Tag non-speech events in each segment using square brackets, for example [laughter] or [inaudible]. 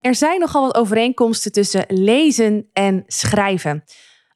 Er zijn nogal wat overeenkomsten tussen lezen en schrijven.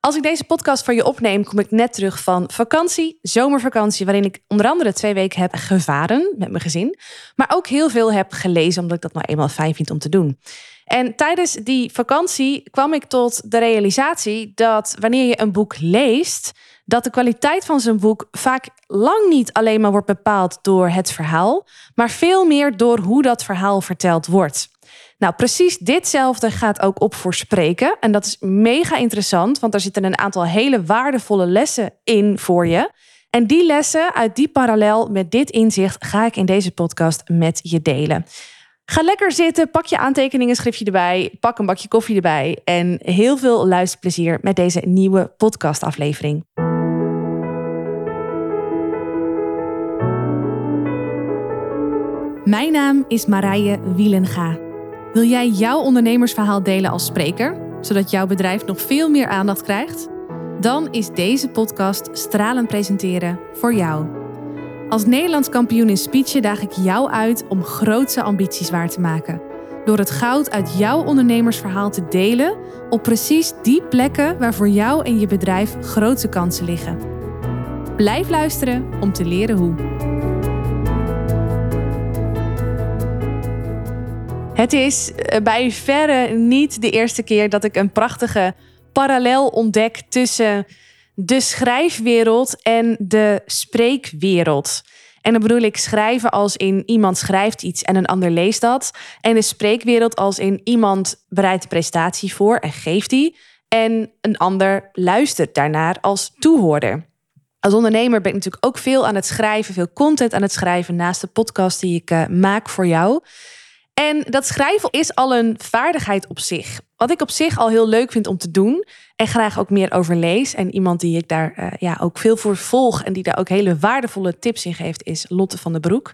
Als ik deze podcast voor je opneem, kom ik net terug van vakantie, zomervakantie, waarin ik onder andere twee weken heb gevaren met mijn gezin, maar ook heel veel heb gelezen, omdat ik dat nou eenmaal fijn vind om te doen. En tijdens die vakantie kwam ik tot de realisatie dat wanneer je een boek leest, dat de kwaliteit van zo'n boek vaak lang niet alleen maar wordt bepaald door het verhaal, maar veel meer door hoe dat verhaal verteld wordt. Nou, precies ditzelfde gaat ook op voor spreken. En dat is mega interessant, want er zitten een aantal hele waardevolle lessen in voor je. En die lessen uit die parallel met dit inzicht ga ik in deze podcast met je delen. Ga lekker zitten, pak je aantekeningen, schriftje erbij, pak een bakje koffie erbij en heel veel luisterplezier met deze nieuwe podcastaflevering. Mijn naam is Marije Wielenga. Wil jij jouw ondernemersverhaal delen als spreker, zodat jouw bedrijf nog veel meer aandacht krijgt? Dan is deze podcast Stralen Presenteren voor jou. Als Nederlands kampioen in speechen daag ik jou uit om grootse ambities waar te maken. Door het goud uit jouw ondernemersverhaal te delen op precies die plekken waar voor jou en je bedrijf grote kansen liggen. Blijf luisteren om te leren hoe. Het is eh, bij verre niet de eerste keer dat ik een prachtige parallel ontdek tussen de schrijfwereld en de spreekwereld. En dan bedoel ik schrijven als in iemand schrijft iets en een ander leest dat. En de spreekwereld als in iemand bereidt de prestatie voor en geeft die. En een ander luistert daarnaar als toehoorder. Als ondernemer ben ik natuurlijk ook veel aan het schrijven, veel content aan het schrijven naast de podcast die ik uh, maak voor jou. En dat schrijven is al een vaardigheid op zich. Wat ik op zich al heel leuk vind om te doen. En graag ook meer over lees. En iemand die ik daar uh, ja, ook veel voor volg. En die daar ook hele waardevolle tips in geeft, is Lotte van den Broek.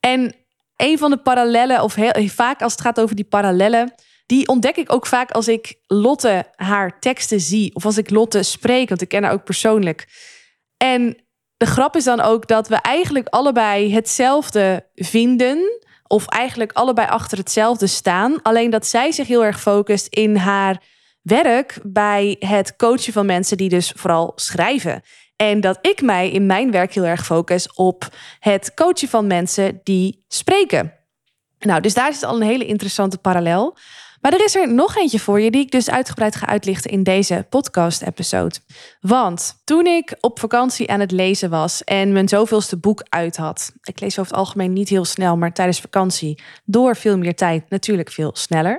En een van de parallellen, of heel, vaak als het gaat over die parallellen. Die ontdek ik ook vaak als ik Lotte haar teksten zie. Of als ik Lotte spreek, want ik ken haar ook persoonlijk. En de grap is dan ook dat we eigenlijk allebei hetzelfde vinden of eigenlijk allebei achter hetzelfde staan. Alleen dat zij zich heel erg focust in haar werk bij het coachen van mensen die dus vooral schrijven. En dat ik mij in mijn werk heel erg focus op het coachen van mensen die spreken. Nou, dus daar zit al een hele interessante parallel. Maar er is er nog eentje voor je die ik dus uitgebreid ga uitlichten in deze podcast-episode. Want toen ik op vakantie aan het lezen was en mijn zoveelste boek uit had, ik lees over het algemeen niet heel snel, maar tijdens vakantie door veel meer tijd natuurlijk veel sneller.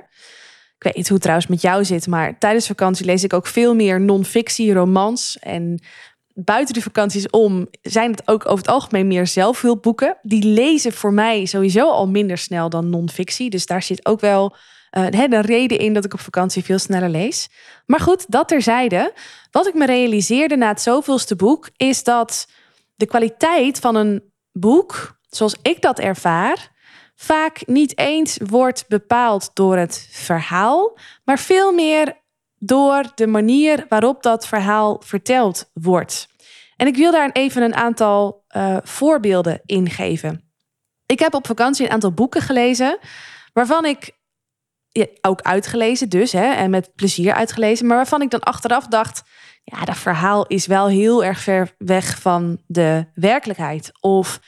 Ik weet niet hoe het trouwens met jou zit, maar tijdens vakantie lees ik ook veel meer non-fictie, romans. En buiten de vakanties om zijn het ook over het algemeen meer zelfhulpboeken. Die lezen voor mij sowieso al minder snel dan non-fictie. Dus daar zit ook wel uh, de reden in dat ik op vakantie veel sneller lees. Maar goed, dat terzijde. Wat ik me realiseerde na het zoveelste boek is dat de kwaliteit van een boek, zoals ik dat ervaar, vaak niet eens wordt bepaald door het verhaal, maar veel meer door de manier waarop dat verhaal verteld wordt. En ik wil daar even een aantal uh, voorbeelden in geven. Ik heb op vakantie een aantal boeken gelezen waarvan ik ook uitgelezen dus, hè, en met plezier uitgelezen, maar waarvan ik dan achteraf dacht, ja, dat verhaal is wel heel erg ver weg van de werkelijkheid. Of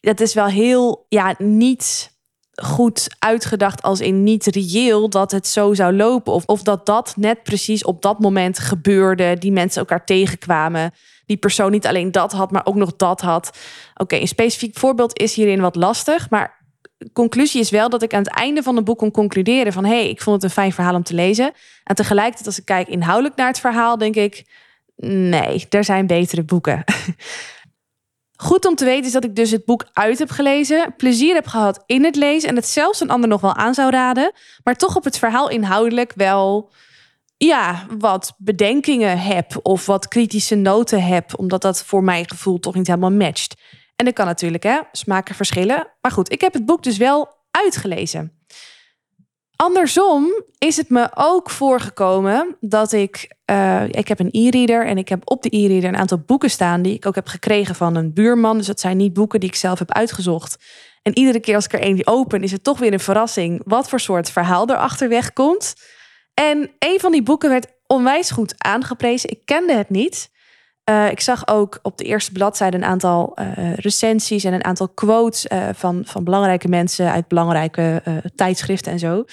het is wel heel, ja, niet goed uitgedacht als in niet reëel dat het zo zou lopen. Of, of dat dat net precies op dat moment gebeurde, die mensen elkaar tegenkwamen. Die persoon niet alleen dat had, maar ook nog dat had. Oké, een specifiek voorbeeld is hierin wat lastig, maar conclusie is wel dat ik aan het einde van het boek kon concluderen van hé, hey, ik vond het een fijn verhaal om te lezen. En tegelijkertijd als ik kijk inhoudelijk naar het verhaal, denk ik nee, er zijn betere boeken. [laughs] Goed om te weten is dat ik dus het boek uit heb gelezen, plezier heb gehad in het lezen en het zelfs een ander nog wel aan zou raden, maar toch op het verhaal inhoudelijk wel ja, wat bedenkingen heb of wat kritische noten heb, omdat dat voor mijn gevoel toch niet helemaal matcht. En dat kan natuurlijk, hè, smaken verschillen. Maar goed, ik heb het boek dus wel uitgelezen. Andersom is het me ook voorgekomen dat ik. Uh, ik heb een e-reader en ik heb op de e-reader een aantal boeken staan die ik ook heb gekregen van een buurman. Dus dat zijn niet boeken die ik zelf heb uitgezocht. En iedere keer als ik er een open, is het toch weer een verrassing wat voor soort verhaal erachter wegkomt. En een van die boeken werd onwijs goed aangeprezen. Ik kende het niet. Uh, ik zag ook op de eerste bladzijde een aantal uh, recensies en een aantal quotes uh, van, van belangrijke mensen uit belangrijke tijdschriften en zo.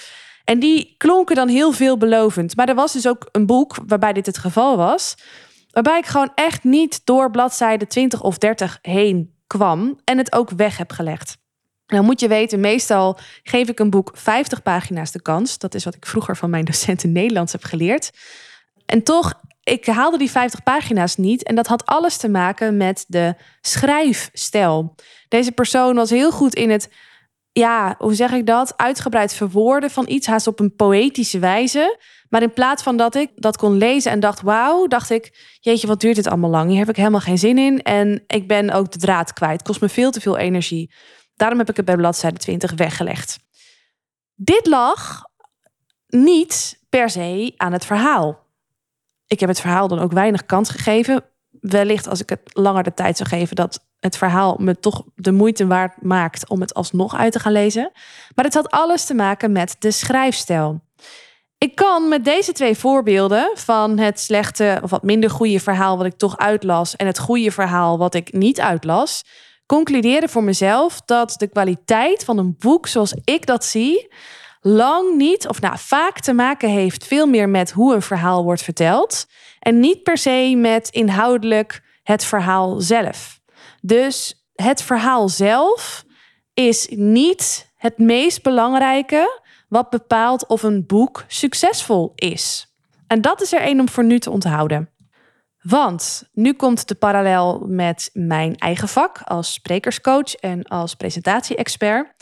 En die klonken dan heel veelbelovend. Maar er was dus ook een boek waarbij dit het geval was. Waarbij ik gewoon echt niet door bladzijde 20 of 30 heen kwam en het ook weg heb gelegd. Nou moet je weten, meestal geef ik een boek 50 pagina's de kans. Dat is wat ik vroeger van mijn docenten Nederlands heb geleerd. En toch, ik haalde die 50 pagina's niet. En dat had alles te maken met de schrijfstijl. Deze persoon was heel goed in het, ja, hoe zeg ik dat? Uitgebreid verwoorden van iets, haast op een poëtische wijze. Maar in plaats van dat ik dat kon lezen en dacht, wauw, dacht ik, jeetje, wat duurt dit allemaal lang? Hier heb ik helemaal geen zin in. En ik ben ook de draad kwijt. Het kost me veel te veel energie. Daarom heb ik het bij bladzijde 20 weggelegd. Dit lag niet per se aan het verhaal. Ik heb het verhaal dan ook weinig kans gegeven. Wellicht als ik het langer de tijd zou geven, dat het verhaal me toch de moeite waard maakt om het alsnog uit te gaan lezen. Maar het had alles te maken met de schrijfstijl. Ik kan met deze twee voorbeelden van het slechte of wat minder goede verhaal wat ik toch uitlas en het goede verhaal wat ik niet uitlas, concluderen voor mezelf dat de kwaliteit van een boek zoals ik dat zie, lang niet, of nou vaak te maken heeft veel meer met hoe een verhaal wordt verteld en niet per se met inhoudelijk het verhaal zelf. Dus het verhaal zelf is niet het meest belangrijke wat bepaalt of een boek succesvol is. En dat is er één om voor nu te onthouden. Want nu komt de parallel met mijn eigen vak als sprekerscoach en als presentatie-expert.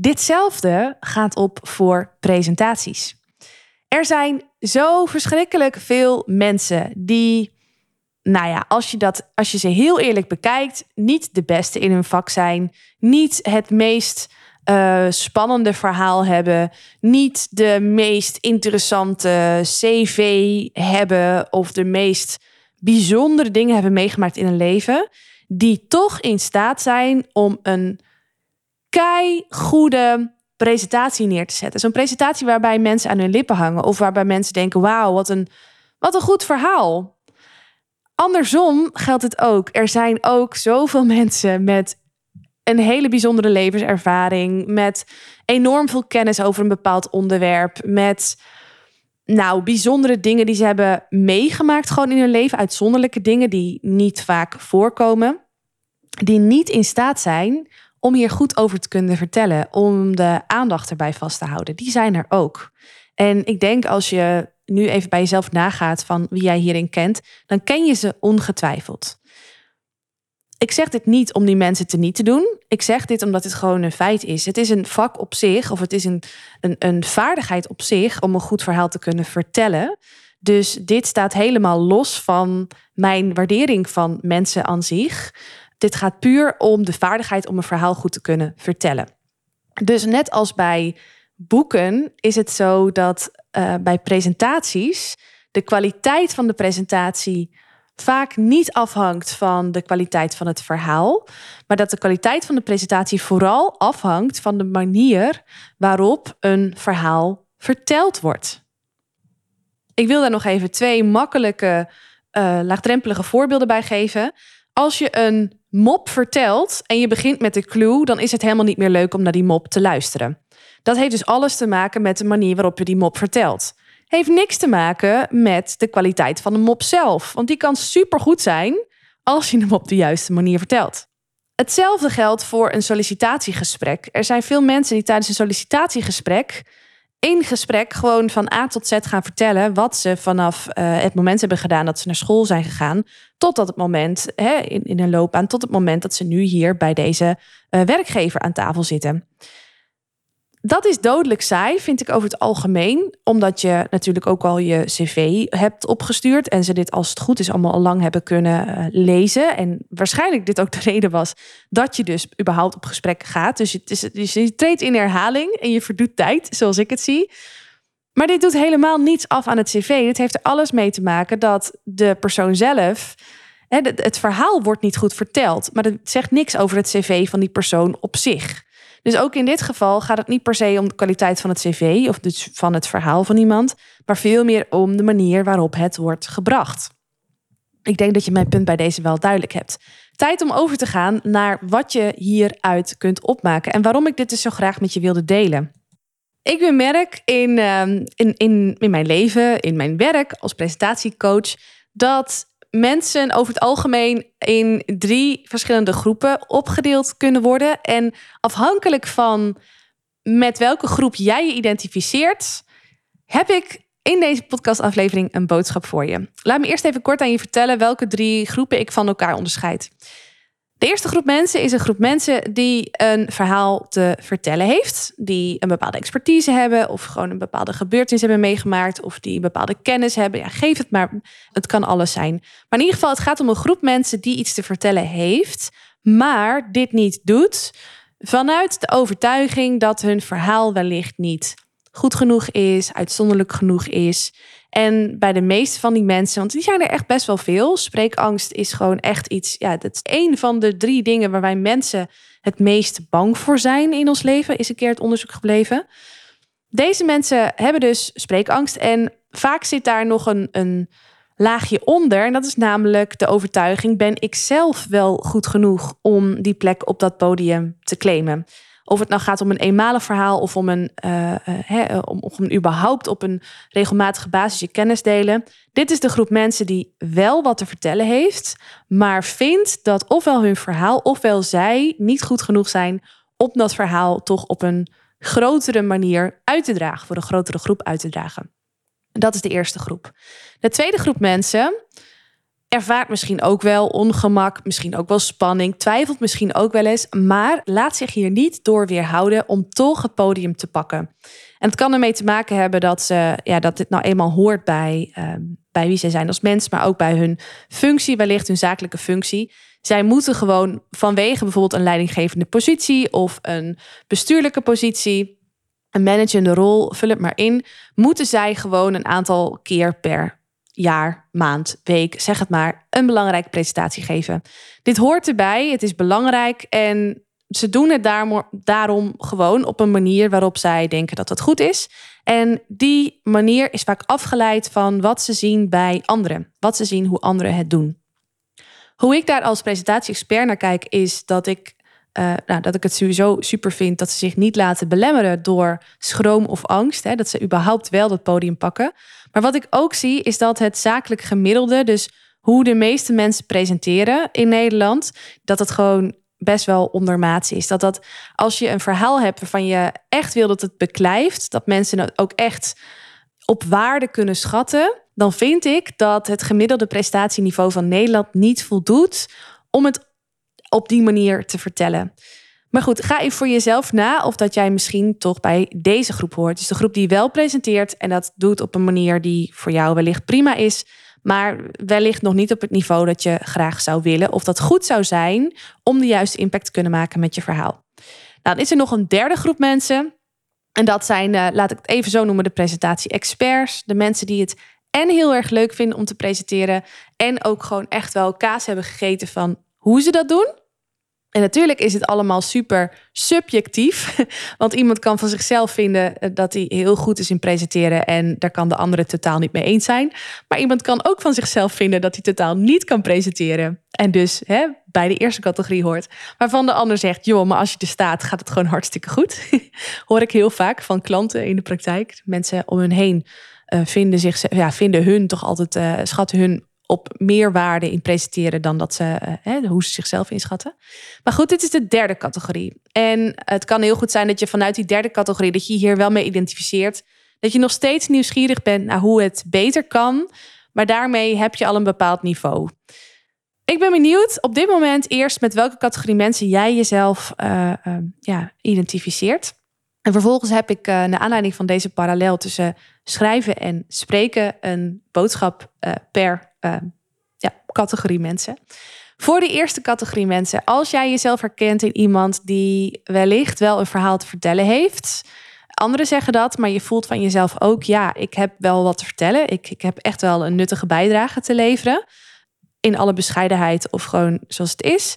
Ditzelfde gaat op voor presentaties. Er zijn zo verschrikkelijk veel mensen die, nou ja, als je, dat, als je ze heel eerlijk bekijkt, niet de beste in hun vak zijn, niet het meest uh, spannende verhaal hebben, niet de meest interessante CV hebben of de meest bijzondere dingen hebben meegemaakt in een leven, die toch in staat zijn om een kei goede presentatie neer te zetten. Zo'n presentatie waarbij mensen aan hun lippen hangen of waarbij mensen denken: wauw, wat een, wat een goed verhaal. Andersom geldt het ook. Er zijn ook zoveel [laughs] mensen met een hele bijzondere levenservaring, met enorm veel kennis over een bepaald onderwerp, met nou, bijzondere dingen die ze hebben meegemaakt gewoon in hun leven, uitzonderlijke dingen die niet vaak voorkomen, die niet in staat zijn om hier goed over te kunnen vertellen, om de aandacht erbij vast te houden. Die zijn er ook. En ik denk als je nu even bij jezelf nagaat van wie jij hierin kent, dan ken je ze ongetwijfeld. Ik zeg dit niet om die mensen te niet te doen. Ik zeg dit omdat het gewoon een feit is. Het is een vak op zich, of het is een, een, een vaardigheid op zich om een goed verhaal te kunnen vertellen. Dus dit staat helemaal los van mijn waardering van mensen aan zich. Dit gaat puur om de vaardigheid om een verhaal goed te kunnen vertellen. Dus net als bij boeken is het zo dat uh, bij presentaties de kwaliteit van de presentatie vaak niet afhangt van de kwaliteit van het verhaal, maar dat de kwaliteit van de presentatie vooral afhangt van de manier waarop een verhaal verteld wordt. Ik wil daar nog even twee makkelijke, uh, laagdrempelige voorbeelden bij geven. Als je een mop vertelt en je begint met de clue, dan is het helemaal niet meer leuk om naar die mop te luisteren. Dat heeft dus alles te maken met de manier waarop je die mop vertelt heeft niks te maken met de kwaliteit van de mop zelf. Want die kan supergoed zijn als je hem op de juiste manier vertelt. Hetzelfde geldt voor een sollicitatiegesprek. Er zijn veel mensen die tijdens een sollicitatiegesprek in gesprek gewoon van A tot Z gaan vertellen wat ze vanaf uh, het moment hebben gedaan dat ze naar school zijn gegaan, tot het moment hè, in, in een loopbaan, tot het moment dat ze nu hier bij deze uh, werkgever aan tafel zitten dat is dodelijk saai, vind ik over het algemeen. Omdat je natuurlijk ook al je cv hebt opgestuurd. En ze dit als het goed is allemaal al lang hebben kunnen eh, lezen. En waarschijnlijk dit ook de [laughs] reden was dat je dus überhaupt op gesprek gaat. Dus je, dus je treedt in herhaling en je verdoet tijd, zoals ik het zie. Maar dit doet helemaal niets af aan het cv. Dit heeft er alles mee te maken dat de persoon zelf... het verhaal wordt niet goed verteld. Maar dat zegt niks over het cv van die persoon op zich. Dus ook in dit geval gaat het niet per se om de kwaliteit van het cv of dus van het verhaal van iemand, maar veel meer om de manier waarop het wordt gebracht. Ik denk dat je mijn punt bij deze wel duidelijk hebt. Tijd om over te gaan naar wat je hieruit kunt opmaken en waarom ik dit dus zo graag met je wilde delen. Ik bemerk in, ehm, in, in, in mijn leven, in mijn werk als presentatiecoach, dat mensen over het algemeen in drie verschillende groepen opgedeeld kunnen worden. En afhankelijk van met welke groep jij je identificeert, heb ik in deze podcastaflevering een boodschap voor je. Laat me eerst even kort aan je vertellen welke drie groepen ik van elkaar onderscheid. De eerste groep mensen is een groep mensen die een verhaal te vertellen heeft. Die een bepaalde expertise hebben of gewoon een bepaalde gebeurtenis hebben meegemaakt. Of die bepaalde kennis hebben. Ja, geef het maar. Het kan alles zijn. Maar in ieder geval, het gaat om een groep mensen die iets te vertellen heeft. Maar dit niet doet vanuit de overtuiging dat hun verhaal wellicht niet goed genoeg is, uitzonderlijk genoeg is. En bij de meeste van die mensen, want die zijn er echt best wel veel. Spreekangst is gewoon echt iets. Ja, dat is een van de drie dingen waar wij mensen het meest bang voor zijn in ons leven, is een keer het onderzoek gebleven. Deze mensen hebben dus spreekangst. En vaak zit daar nog een, een laagje onder. En dat is namelijk de overtuiging: ben ik zelf wel goed genoeg om die plek op dat podium te claimen? Of het nou gaat om een eenmalig verhaal of om een, uh, om, om überhaupt op een regelmatige basis je kennis delen. Dit is de groep mensen die wel wat te vertellen heeft, maar vindt dat ofwel hun verhaal ofwel zij niet goed genoeg zijn om dat verhaal toch op een grotere manier uit te dragen, voor een grotere groep uit te dragen. Dat is de eerste groep. De tweede groep mensen ervaart misschien ook wel ongemak, misschien ook wel spanning, twijfelt misschien ook wel eens, maar laat zich hier niet door weerhouden om toch het podium te pakken. En het kan ermee te maken hebben dat, ze, ja, dat dit nou eenmaal hoort bij, ehm, bij wie zij zijn als mens, maar ook bij hun functie, wellicht hun zakelijke functie. Zij moeten gewoon vanwege bijvoorbeeld een leidinggevende positie of een bestuurlijke positie, een managende rol, vul het maar in, moeten zij gewoon een aantal keer per jaar, maand, week, zeg het maar, een belangrijke presentatie geven. Dit hoort erbij, het is belangrijk en ze doen het daarom gewoon op een manier waarop zij denken dat het goed is. En die manier is vaak afgeleid van wat ze zien bij anderen, wat ze zien hoe anderen het doen. Hoe ik daar als presentatie-expert naar kijk, is dat ik, uh, nou, dat ik het sowieso super vind dat ze zich niet laten belemmeren door schroom of angst. Hè, dat ze überhaupt wel dat podium pakken. Maar wat ik ook zie is dat het zakelijk gemiddelde, dus hoe de meeste mensen presenteren in Nederland, dat het gewoon best wel ondermaats is. Dat dat als je een verhaal hebt waarvan je echt wil dat het beklijft, dat mensen het ook echt op waarde kunnen schatten, dan vind ik dat het gemiddelde prestatieniveau van Nederland niet voldoet om het op die manier te vertellen. Maar goed, ga even voor jezelf na of dat jij misschien toch bij deze groep hoort. Dus de groep die wel presenteert en dat doet op een manier die voor jou wellicht prima is, maar wellicht nog niet op het niveau dat je graag zou willen of dat goed zou zijn om de juiste impact te kunnen maken met je verhaal. Nou, dan is er nog een derde groep mensen. En dat zijn, uh, laat ik het even zo noemen, de presentatie-experts. De mensen die het en heel erg leuk vinden om te presenteren. En ook gewoon echt wel kaas hebben gegeten van hoe ze dat doen. En natuurlijk is het allemaal super subjectief. [laughs] Want iemand kan van zichzelf vinden eh, dat hij heel goed is in presenteren. En daar kan de andere totaal niet mee eens zijn. Maar iemand kan ook van zichzelf vinden dat hij totaal niet kan presenteren. En dus hè, bij de eerste categorie hoort. Waarvan de ander zegt: joh, maar als je er staat, gaat het gewoon hartstikke goed. [laughs] Hoor ik heel vaak van klanten in de praktijk. Mensen om hun heen uh, vinden, zich, ja, vinden hun toch altijd, uh, schatten hun op meer waarde in presenteren dan dat ze, eh, hoe ze zichzelf inschatten. Maar goed, dit is de derde categorie. En het kan heel goed zijn dat je vanuit die derde categorie, dat je hier wel mee identificeert, dat je nog steeds nieuwsgierig bent naar hoe het beter kan, maar daarmee heb je al een bepaald niveau. Ik ben benieuwd op dit moment eerst met welke categorie mensen jij jezelf uh, uh, ja, identificeert. En vervolgens heb ik uh, naar aanleiding van deze parallel tussen schrijven en spreken een boodschap per uh, ja, categorie mensen. Voor de eerste categorie mensen, als jij jezelf herkent in iemand die wellicht wel een verhaal te vertellen heeft. Anderen zeggen dat, maar je voelt van jezelf ook, ja, ik heb wel wat te vertellen. Ik, ik heb echt wel een nuttige bijdrage te leveren. In alle bescheidenheid of gewoon zoals het is.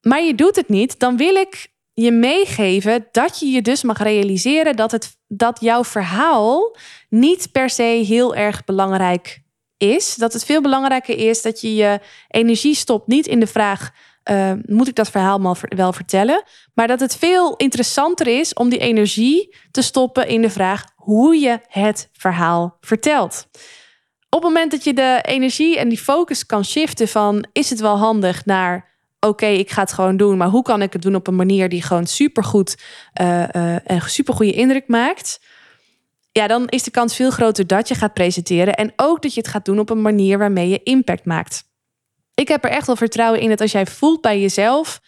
Maar je doet het niet, dan wil ik je meegeven dat je je dus mag realiseren dat, het, dat jouw verhaal niet per se heel erg belangrijk is. Dat het veel belangrijker is dat je je energie stopt niet in de vraag: uh, moet ik dat verhaal wel vertellen? Maar dat het veel interessanter is om die energie te stoppen in de vraag hoe je het verhaal vertelt. Op het moment dat je de energie en die focus kan shiften van is het wel handig naar oké, ik ga het gewoon doen, maar hoe kan ik het doen op een manier die gewoon supergoed uh, uh, en supergoeie indruk maakt? Ja, dan is de kans veel groter dat je gaat presenteren en ook dat je het gaat doen op een manier waarmee je impact maakt. Ik heb er echt wel vertrouwen in dat als jij voelt bij jezelf,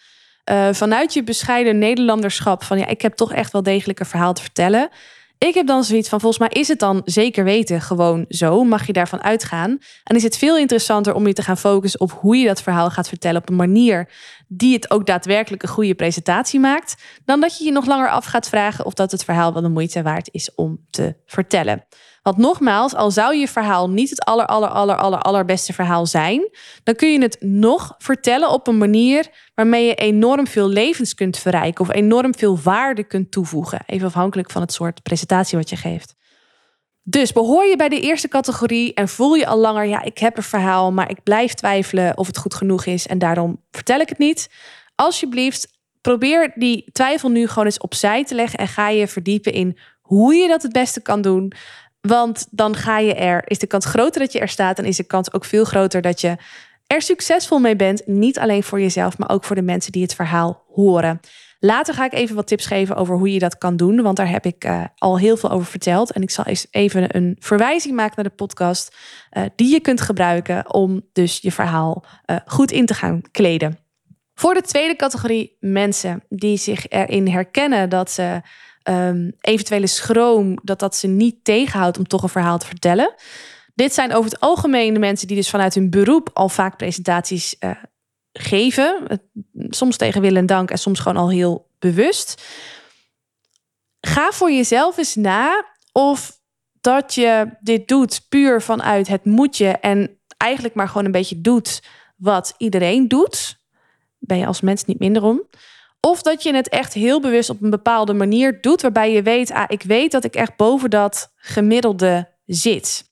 uh, vanuit je bescheiden Nederlanderschap, van ja, ik heb toch echt wel degelijk een verhaal te vertellen, ik heb dan zoiets van, volgens mij is het dan zeker weten gewoon zo. Mag je daarvan uitgaan? En is het veel interessanter om je te gaan focussen op hoe je dat verhaal gaat vertellen op een manier die het ook daadwerkelijk een goede presentatie maakt, dan dat je je nog langer af gaat vragen of dat het verhaal wel de moeite waard is om te vertellen. Want nogmaals, al zou je verhaal niet het aller, aller, aller, aller, allerbeste verhaal zijn, dan kun je het nog vertellen op een manier waarmee je enorm veel levens kunt verrijken of enorm veel waarde kunt toevoegen. Even afhankelijk van het soort presentatie wat je geeft. Dus behoor je bij de eerste categorie en voel je al langer, ja, ik heb een verhaal, maar ik blijf twijfelen of het goed genoeg is en daarom vertel ik het niet. Alsjeblieft, probeer die twijfel nu gewoon eens opzij te leggen en ga je verdiepen in hoe je dat het beste kan doen. Want dan ga je er, is de kans groter dat je er staat en is de kans ook veel groter dat je er succesvol mee bent. Niet alleen voor jezelf, maar ook voor de mensen die het verhaal horen. Later ga ik even wat tips geven over hoe je dat kan doen, want daar heb ik uh, al heel veel over verteld. En ik zal eens even een verwijzing maken naar de podcast uh, die je kunt gebruiken om dus je verhaal uh, goed in te gaan kleden. Voor de tweede categorie mensen die zich erin herkennen dat ze um, eventuele schroom, dat dat ze niet tegenhoudt om toch een verhaal te vertellen. Dit zijn over het algemeen de mensen die dus vanuit hun beroep al vaak presentaties uh, geven. Soms tegen wil en dank en soms gewoon al heel bewust. Ga voor jezelf eens na of dat je dit doet puur vanuit het moetje en eigenlijk maar gewoon een beetje doet wat iedereen doet. Ben je als mens niet minder om. Of dat je het echt heel bewust op een bepaalde manier doet, waarbij je weet, ah, ik weet dat ik echt boven dat gemiddelde zit.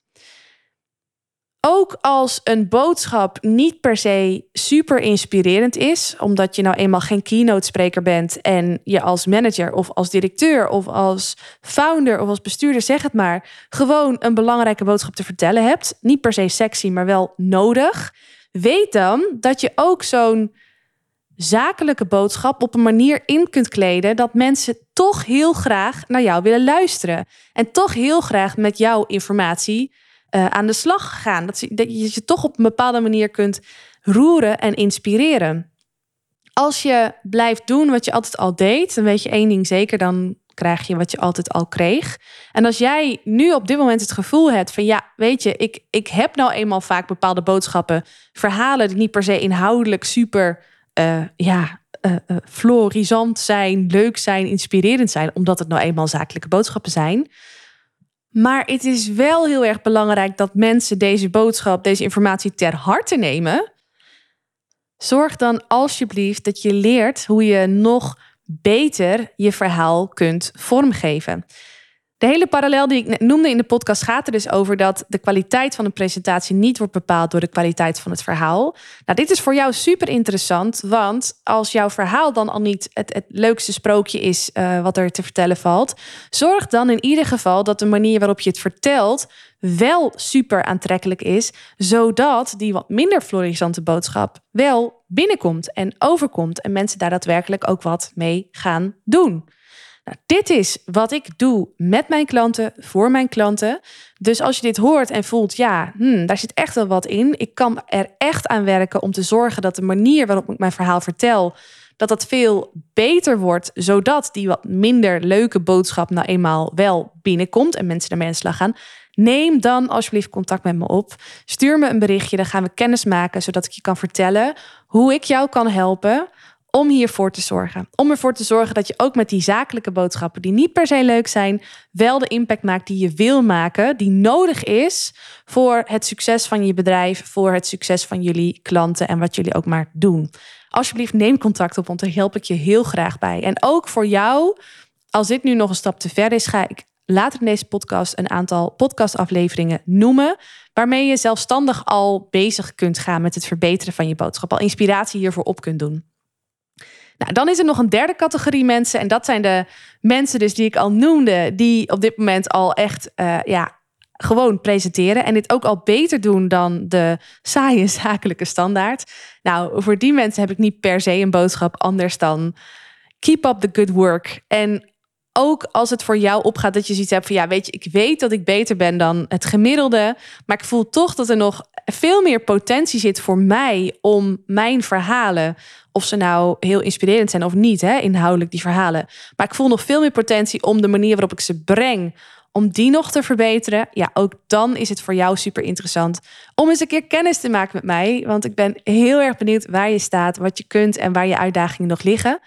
Ook als een boodschap niet per se super inspirerend is, omdat je nou eenmaal geen keynote spreker bent en je als manager of als directeur of als founder of als bestuurder, zeg het maar, gewoon een belangrijke boodschap te vertellen hebt. Niet per se sexy, maar wel nodig. Weet dan dat je ook zo'n zakelijke boodschap op een manier in kunt kleden dat mensen toch heel graag naar jou willen luisteren. En toch heel graag met jouw informatie uh, aan de slag gaan. Dat, dat je je toch op een bepaalde manier kunt roeren en inspireren. Als je blijft doen wat je altijd al deed, dan weet je één ding zeker, dan krijg je wat je altijd al kreeg. En als jij nu op dit moment het gevoel hebt van ja, weet je, ik, ik heb nou eenmaal vaak bepaalde boodschappen, verhalen die niet per se inhoudelijk super uh, ja, uh, florisant zijn, leuk zijn, inspirerend zijn, omdat het nou eenmaal zakelijke boodschappen zijn. Maar het is wel heel erg belangrijk dat mensen deze boodschap, deze informatie ter harte nemen. Zorg dan alsjeblieft dat je leert hoe je nog beter je verhaal kunt vormgeven. De hele parallel die ik noemde in de podcast gaat er dus over dat de kwaliteit van een presentatie niet wordt bepaald door de kwaliteit van het verhaal. Nou, dit is voor jou super interessant, want als jouw verhaal dan al niet het, het leukste sprookje is uh, wat er te vertellen valt, zorg dan in ieder geval dat de manier waarop je het vertelt wel super aantrekkelijk is, zodat die wat minder florissante boodschap wel binnenkomt en overkomt en mensen daar daadwerkelijk ook wat mee gaan doen. Nou, dit is wat ik doe met mijn klanten, voor mijn klanten. Dus als je dit hoort en voelt, ja, hmm, daar zit echt wel wat in. Ik kan er echt aan werken om te zorgen dat de manier waarop ik mijn verhaal vertel, dat dat veel beter wordt, zodat die wat minder leuke boodschap nou eenmaal wel binnenkomt en mensen ermee aan de slag gaan. Neem dan alsjeblieft contact met me op. Stuur me een berichtje, dan gaan we kennis maken, zodat ik je kan vertellen hoe ik jou kan helpen om hiervoor te zorgen. Om ervoor te zorgen dat je ook met die zakelijke boodschappen, die niet per se leuk zijn, wel de impact maakt die je wil maken, die nodig is voor het succes van je bedrijf, voor het succes van jullie klanten en wat jullie ook maar doen. Alsjeblieft, neem contact op, want daar help ik je heel graag bij. En ook voor jou, als dit nu nog een stap te ver is, ga ik later in deze podcast een aantal podcastafleveringen noemen. Waarmee je zelfstandig al bezig kunt gaan met het verbeteren van je boodschap. Al inspiratie hiervoor op kunt doen. Nou, dan is er nog een derde categorie mensen. En dat zijn de mensen dus die ik al noemde. Die op dit moment al echt uh, ja, gewoon presenteren. En dit ook al beter doen dan de saaie [laughs] zakelijke standaard. Nou, voor die mensen heb ik niet per se een boodschap anders dan keep up the good work. En ook als het voor jou opgaat dat je zoiets hebt van ja, weet je, ik weet dat ik beter ben dan het gemiddelde, maar ik voel toch dat er nog veel meer potentie zit voor mij om mijn verhalen, of ze nou heel inspirerend zijn of niet, hè, inhoudelijk die verhalen, maar ik voel nog veel meer potentie om de manier waarop ik ze breng, om die nog te verbeteren, ja, ook dan is het voor jou super interessant om eens een keer kennis te maken met mij, want ik ben heel erg benieuwd waar je staat, wat je kunt en waar je uitdagingen nog liggen.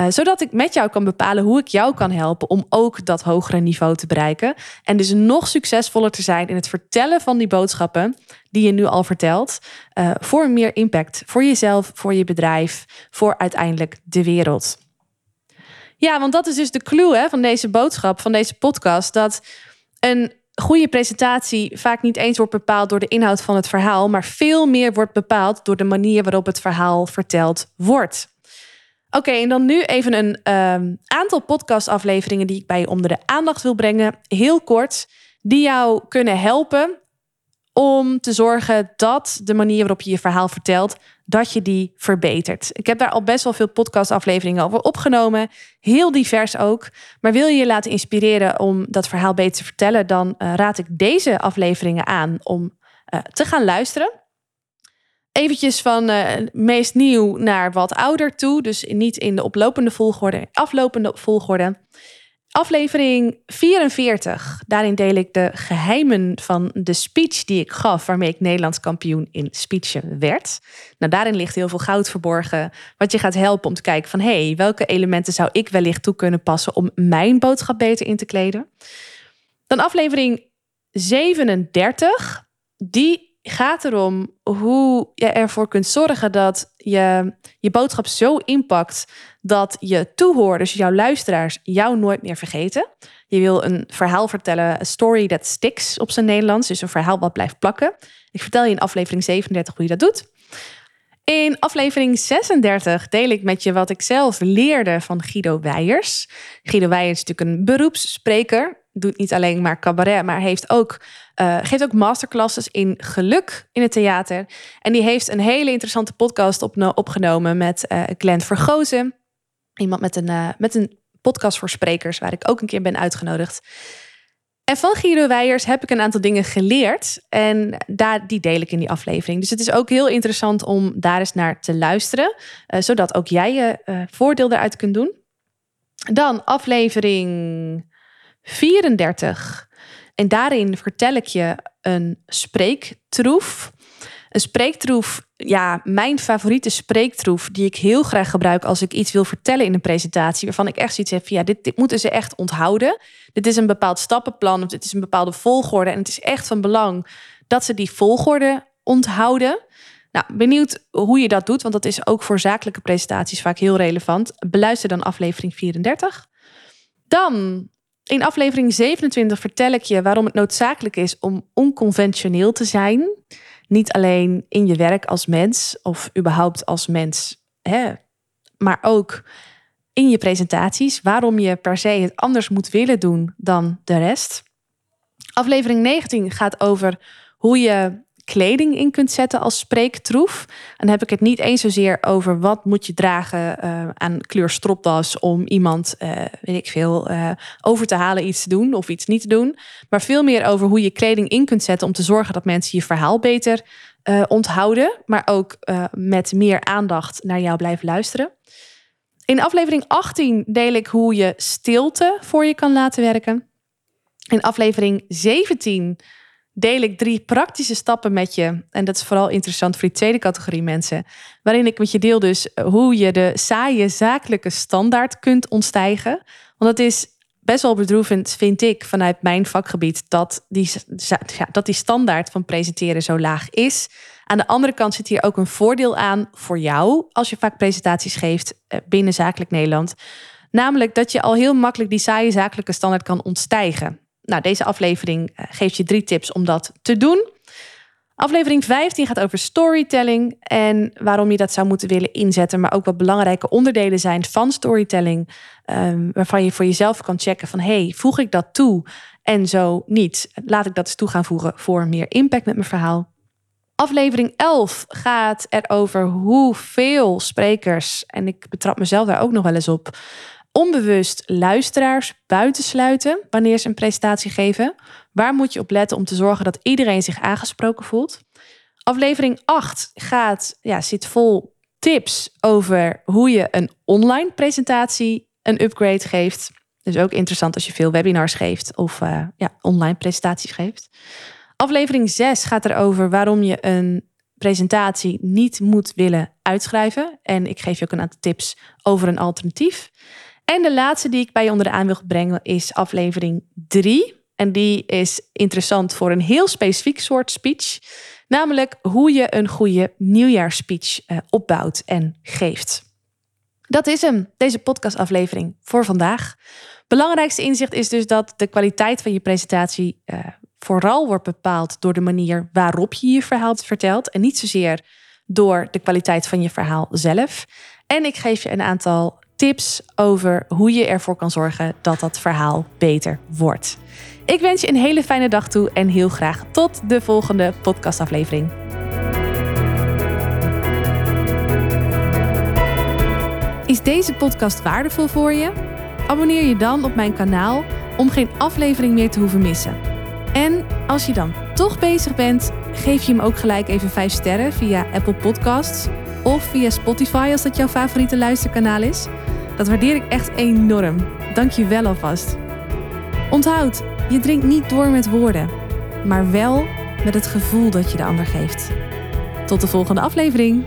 Uh, zodat ik met jou kan bepalen hoe ik jou kan helpen om ook dat hogere niveau te bereiken. En dus nog succesvoller te zijn in het vertellen van die boodschappen die je nu al vertelt. Uh, voor meer impact. Voor jezelf, voor je bedrijf, voor uiteindelijk de wereld. Ja, want dat is dus de clue hè, van deze boodschap, van deze podcast. Dat een goede presentatie vaak niet eens wordt bepaald door de inhoud van het verhaal, maar veel meer wordt bepaald door de manier waarop het verhaal verteld wordt. Oké, en dan nu even een um, aantal podcastafleveringen die ik bij je onder de aandacht wil brengen. Heel kort, die jou kunnen helpen om te zorgen dat de manier waarop je je verhaal vertelt, dat je die verbetert. Ik heb daar al best wel veel podcastafleveringen over opgenomen, heel divers ook. Maar wil je je laten inspireren om dat verhaal beter te vertellen, dan uh, raad ik deze afleveringen aan om uh, te gaan luisteren eventjes van uh, meest nieuw naar wat ouder toe. Dus niet in de oplopende volgorde, aflopende volgorde. Aflevering 44. Daarin deel ik de geheimen van de speech die ik gaf, waarmee ik Nederlands kampioen in speechen werd. Nou, daarin ligt heel veel goud verborgen, wat je gaat helpen om te kijken van hé, hey, welke elementen zou ik wellicht toe kunnen passen om mijn boodschap beter in te kleden. Dan aflevering 37. Die gaat erom hoe je ervoor kunt zorgen dat je je boodschap zo impact dat je toehoorders, jouw luisteraars, jou nooit meer vergeten. Je wil een verhaal vertellen, een story that sticks op zijn Nederlands, dus een verhaal wat blijft plakken. Ik vertel je in aflevering 37 hoe je dat doet. In aflevering 36 deel ik met je wat ik zelf leerde van Guido Weijers. Guido Weijers is natuurlijk een beroepsspreker doet niet alleen maar cabaret, maar heeft ook, uh, geeft ook masterclasses in geluk in het theater. En die heeft een hele interessante podcast op, opgenomen met uh, Glenn Vergozen. Iemand met een, uh, met een podcast voor sprekers, waar ik ook een keer ben uitgenodigd. En van Guido Weijers heb ik een aantal dingen geleerd. En daar, die deel ik in die aflevering. Dus het is ook heel interessant om daar eens naar te luisteren. zodat ook jij je voordeel eruit kunt doen. Dan aflevering 34. En daarin vertel ik je een spreektroef. Een spreektroef, ja, mijn favoriete spreektroef, die ik heel graag gebruik als ik iets wil vertellen in een presentatie, waarvan ik echt zoiets heb ja, dit, dit moeten ze echt onthouden. Dit is een bepaald stappenplan of dit is een bepaalde volgorde. En het is echt van belang dat ze die volgorde onthouden. Nou, benieuwd hoe je dat doet, want dat is ook voor zakelijke presentaties vaak heel relevant. Beluister dan aflevering 34. Dan in aflevering 27 vertel ik je waarom het noodzakelijk is om onconventioneel te zijn. Niet alleen in je werk als mens of überhaupt als mens, hè, maar ook in je presentaties. Waarom je per se het anders moet willen doen dan de rest. Aflevering 19 gaat over hoe je kleding in kunt zetten als spreektroef. En dan heb ik het niet eens zozeer over wat moet je dragen uh, aan kleur stropdas om iemand, uh, weet ik veel, uh, over te halen iets te doen of iets niet te doen. Maar veel meer over hoe je kleding in kunt zetten om te zorgen dat mensen je verhaal beter onthouden, maar ook met meer aandacht naar jou blijven luisteren. In aflevering 18 deel ik hoe je stilte voor je kan laten werken. In aflevering 17 deel ik drie praktische stappen met je. En dat is vooral interessant voor die tweede categorie mensen. Waarin ik met je deel dus hoe je de saaie zakelijke standaard kunt ontstijgen. Want dat is best wel bedroevend, vind ik, vanuit mijn vakgebied, dat die, ja, dat die standaard van presenteren zo laag is. Aan de andere kant zit hier ook een voordeel aan voor jou als je vaak presentaties geeft eh, binnen zakelijk Nederland. Namelijk dat je al heel makkelijk die saaie zakelijke standaard kan ontstijgen. Nou, deze aflevering eh, geeft je drie tips om dat te doen. Aflevering 15 gaat over storytelling en waarom je dat zou moeten willen inzetten, maar ook wat belangrijke onderdelen zijn van storytelling, um, waarvan je voor jezelf kan checken van hey, voeg ik dat toe en zo niet. Laat ik dat eens toe gaan voegen voor meer impact met mijn verhaal. Aflevering 11 gaat erover hoeveel sprekers, en ik betrap mezelf daar ook nog wel eens op, onbewust luisteraars buitensluiten wanneer ze een presentatie geven. Waar moet je op letten om te zorgen dat iedereen zich aangesproken voelt? Aflevering 8 gaat, ja, zit vol tips over hoe je een online presentatie een upgrade geeft. Dus ook interessant als je veel webinars geeft of uh, ja, online presentaties geeft. Aflevering 6 gaat erover waarom je een presentatie niet moet willen uitschrijven. En ik geef je ook een aantal tips over een alternatief. En de laatste die ik bij je onder de aan wil brengen is aflevering 3. En die is interessant voor een heel specifiek soort speech. Namelijk hoe je een goede nieuwjaarspeech uh, opbouwt en geeft. Dat is hem, deze podcastaflevering voor vandaag. Belangrijkste inzicht is dus dat de kwaliteit van je presentatie uh, vooral wordt bepaald door de manier waarop je je verhaal vertelt. En niet zozeer door de kwaliteit van je verhaal zelf. En ik geef je een aantal tips over hoe je ervoor kan zorgen dat dat verhaal beter wordt. Ik wens je een hele fijne dag toe en heel graag tot de volgende podcastaflevering. Is deze podcast waardevol voor je? Abonneer je dan op mijn kanaal om geen aflevering meer te hoeven missen. En als je dan toch bezig bent, geef je hem ook gelijk even 5 sterren via Apple Podcasts of via Spotify als dat jouw favoriete luisterkanaal is. Dat waardeer ik echt enorm. Dank je wel alvast. Onthoud, je drinkt niet door met woorden, maar wel met het gevoel dat je de ander geeft. Tot de volgende aflevering.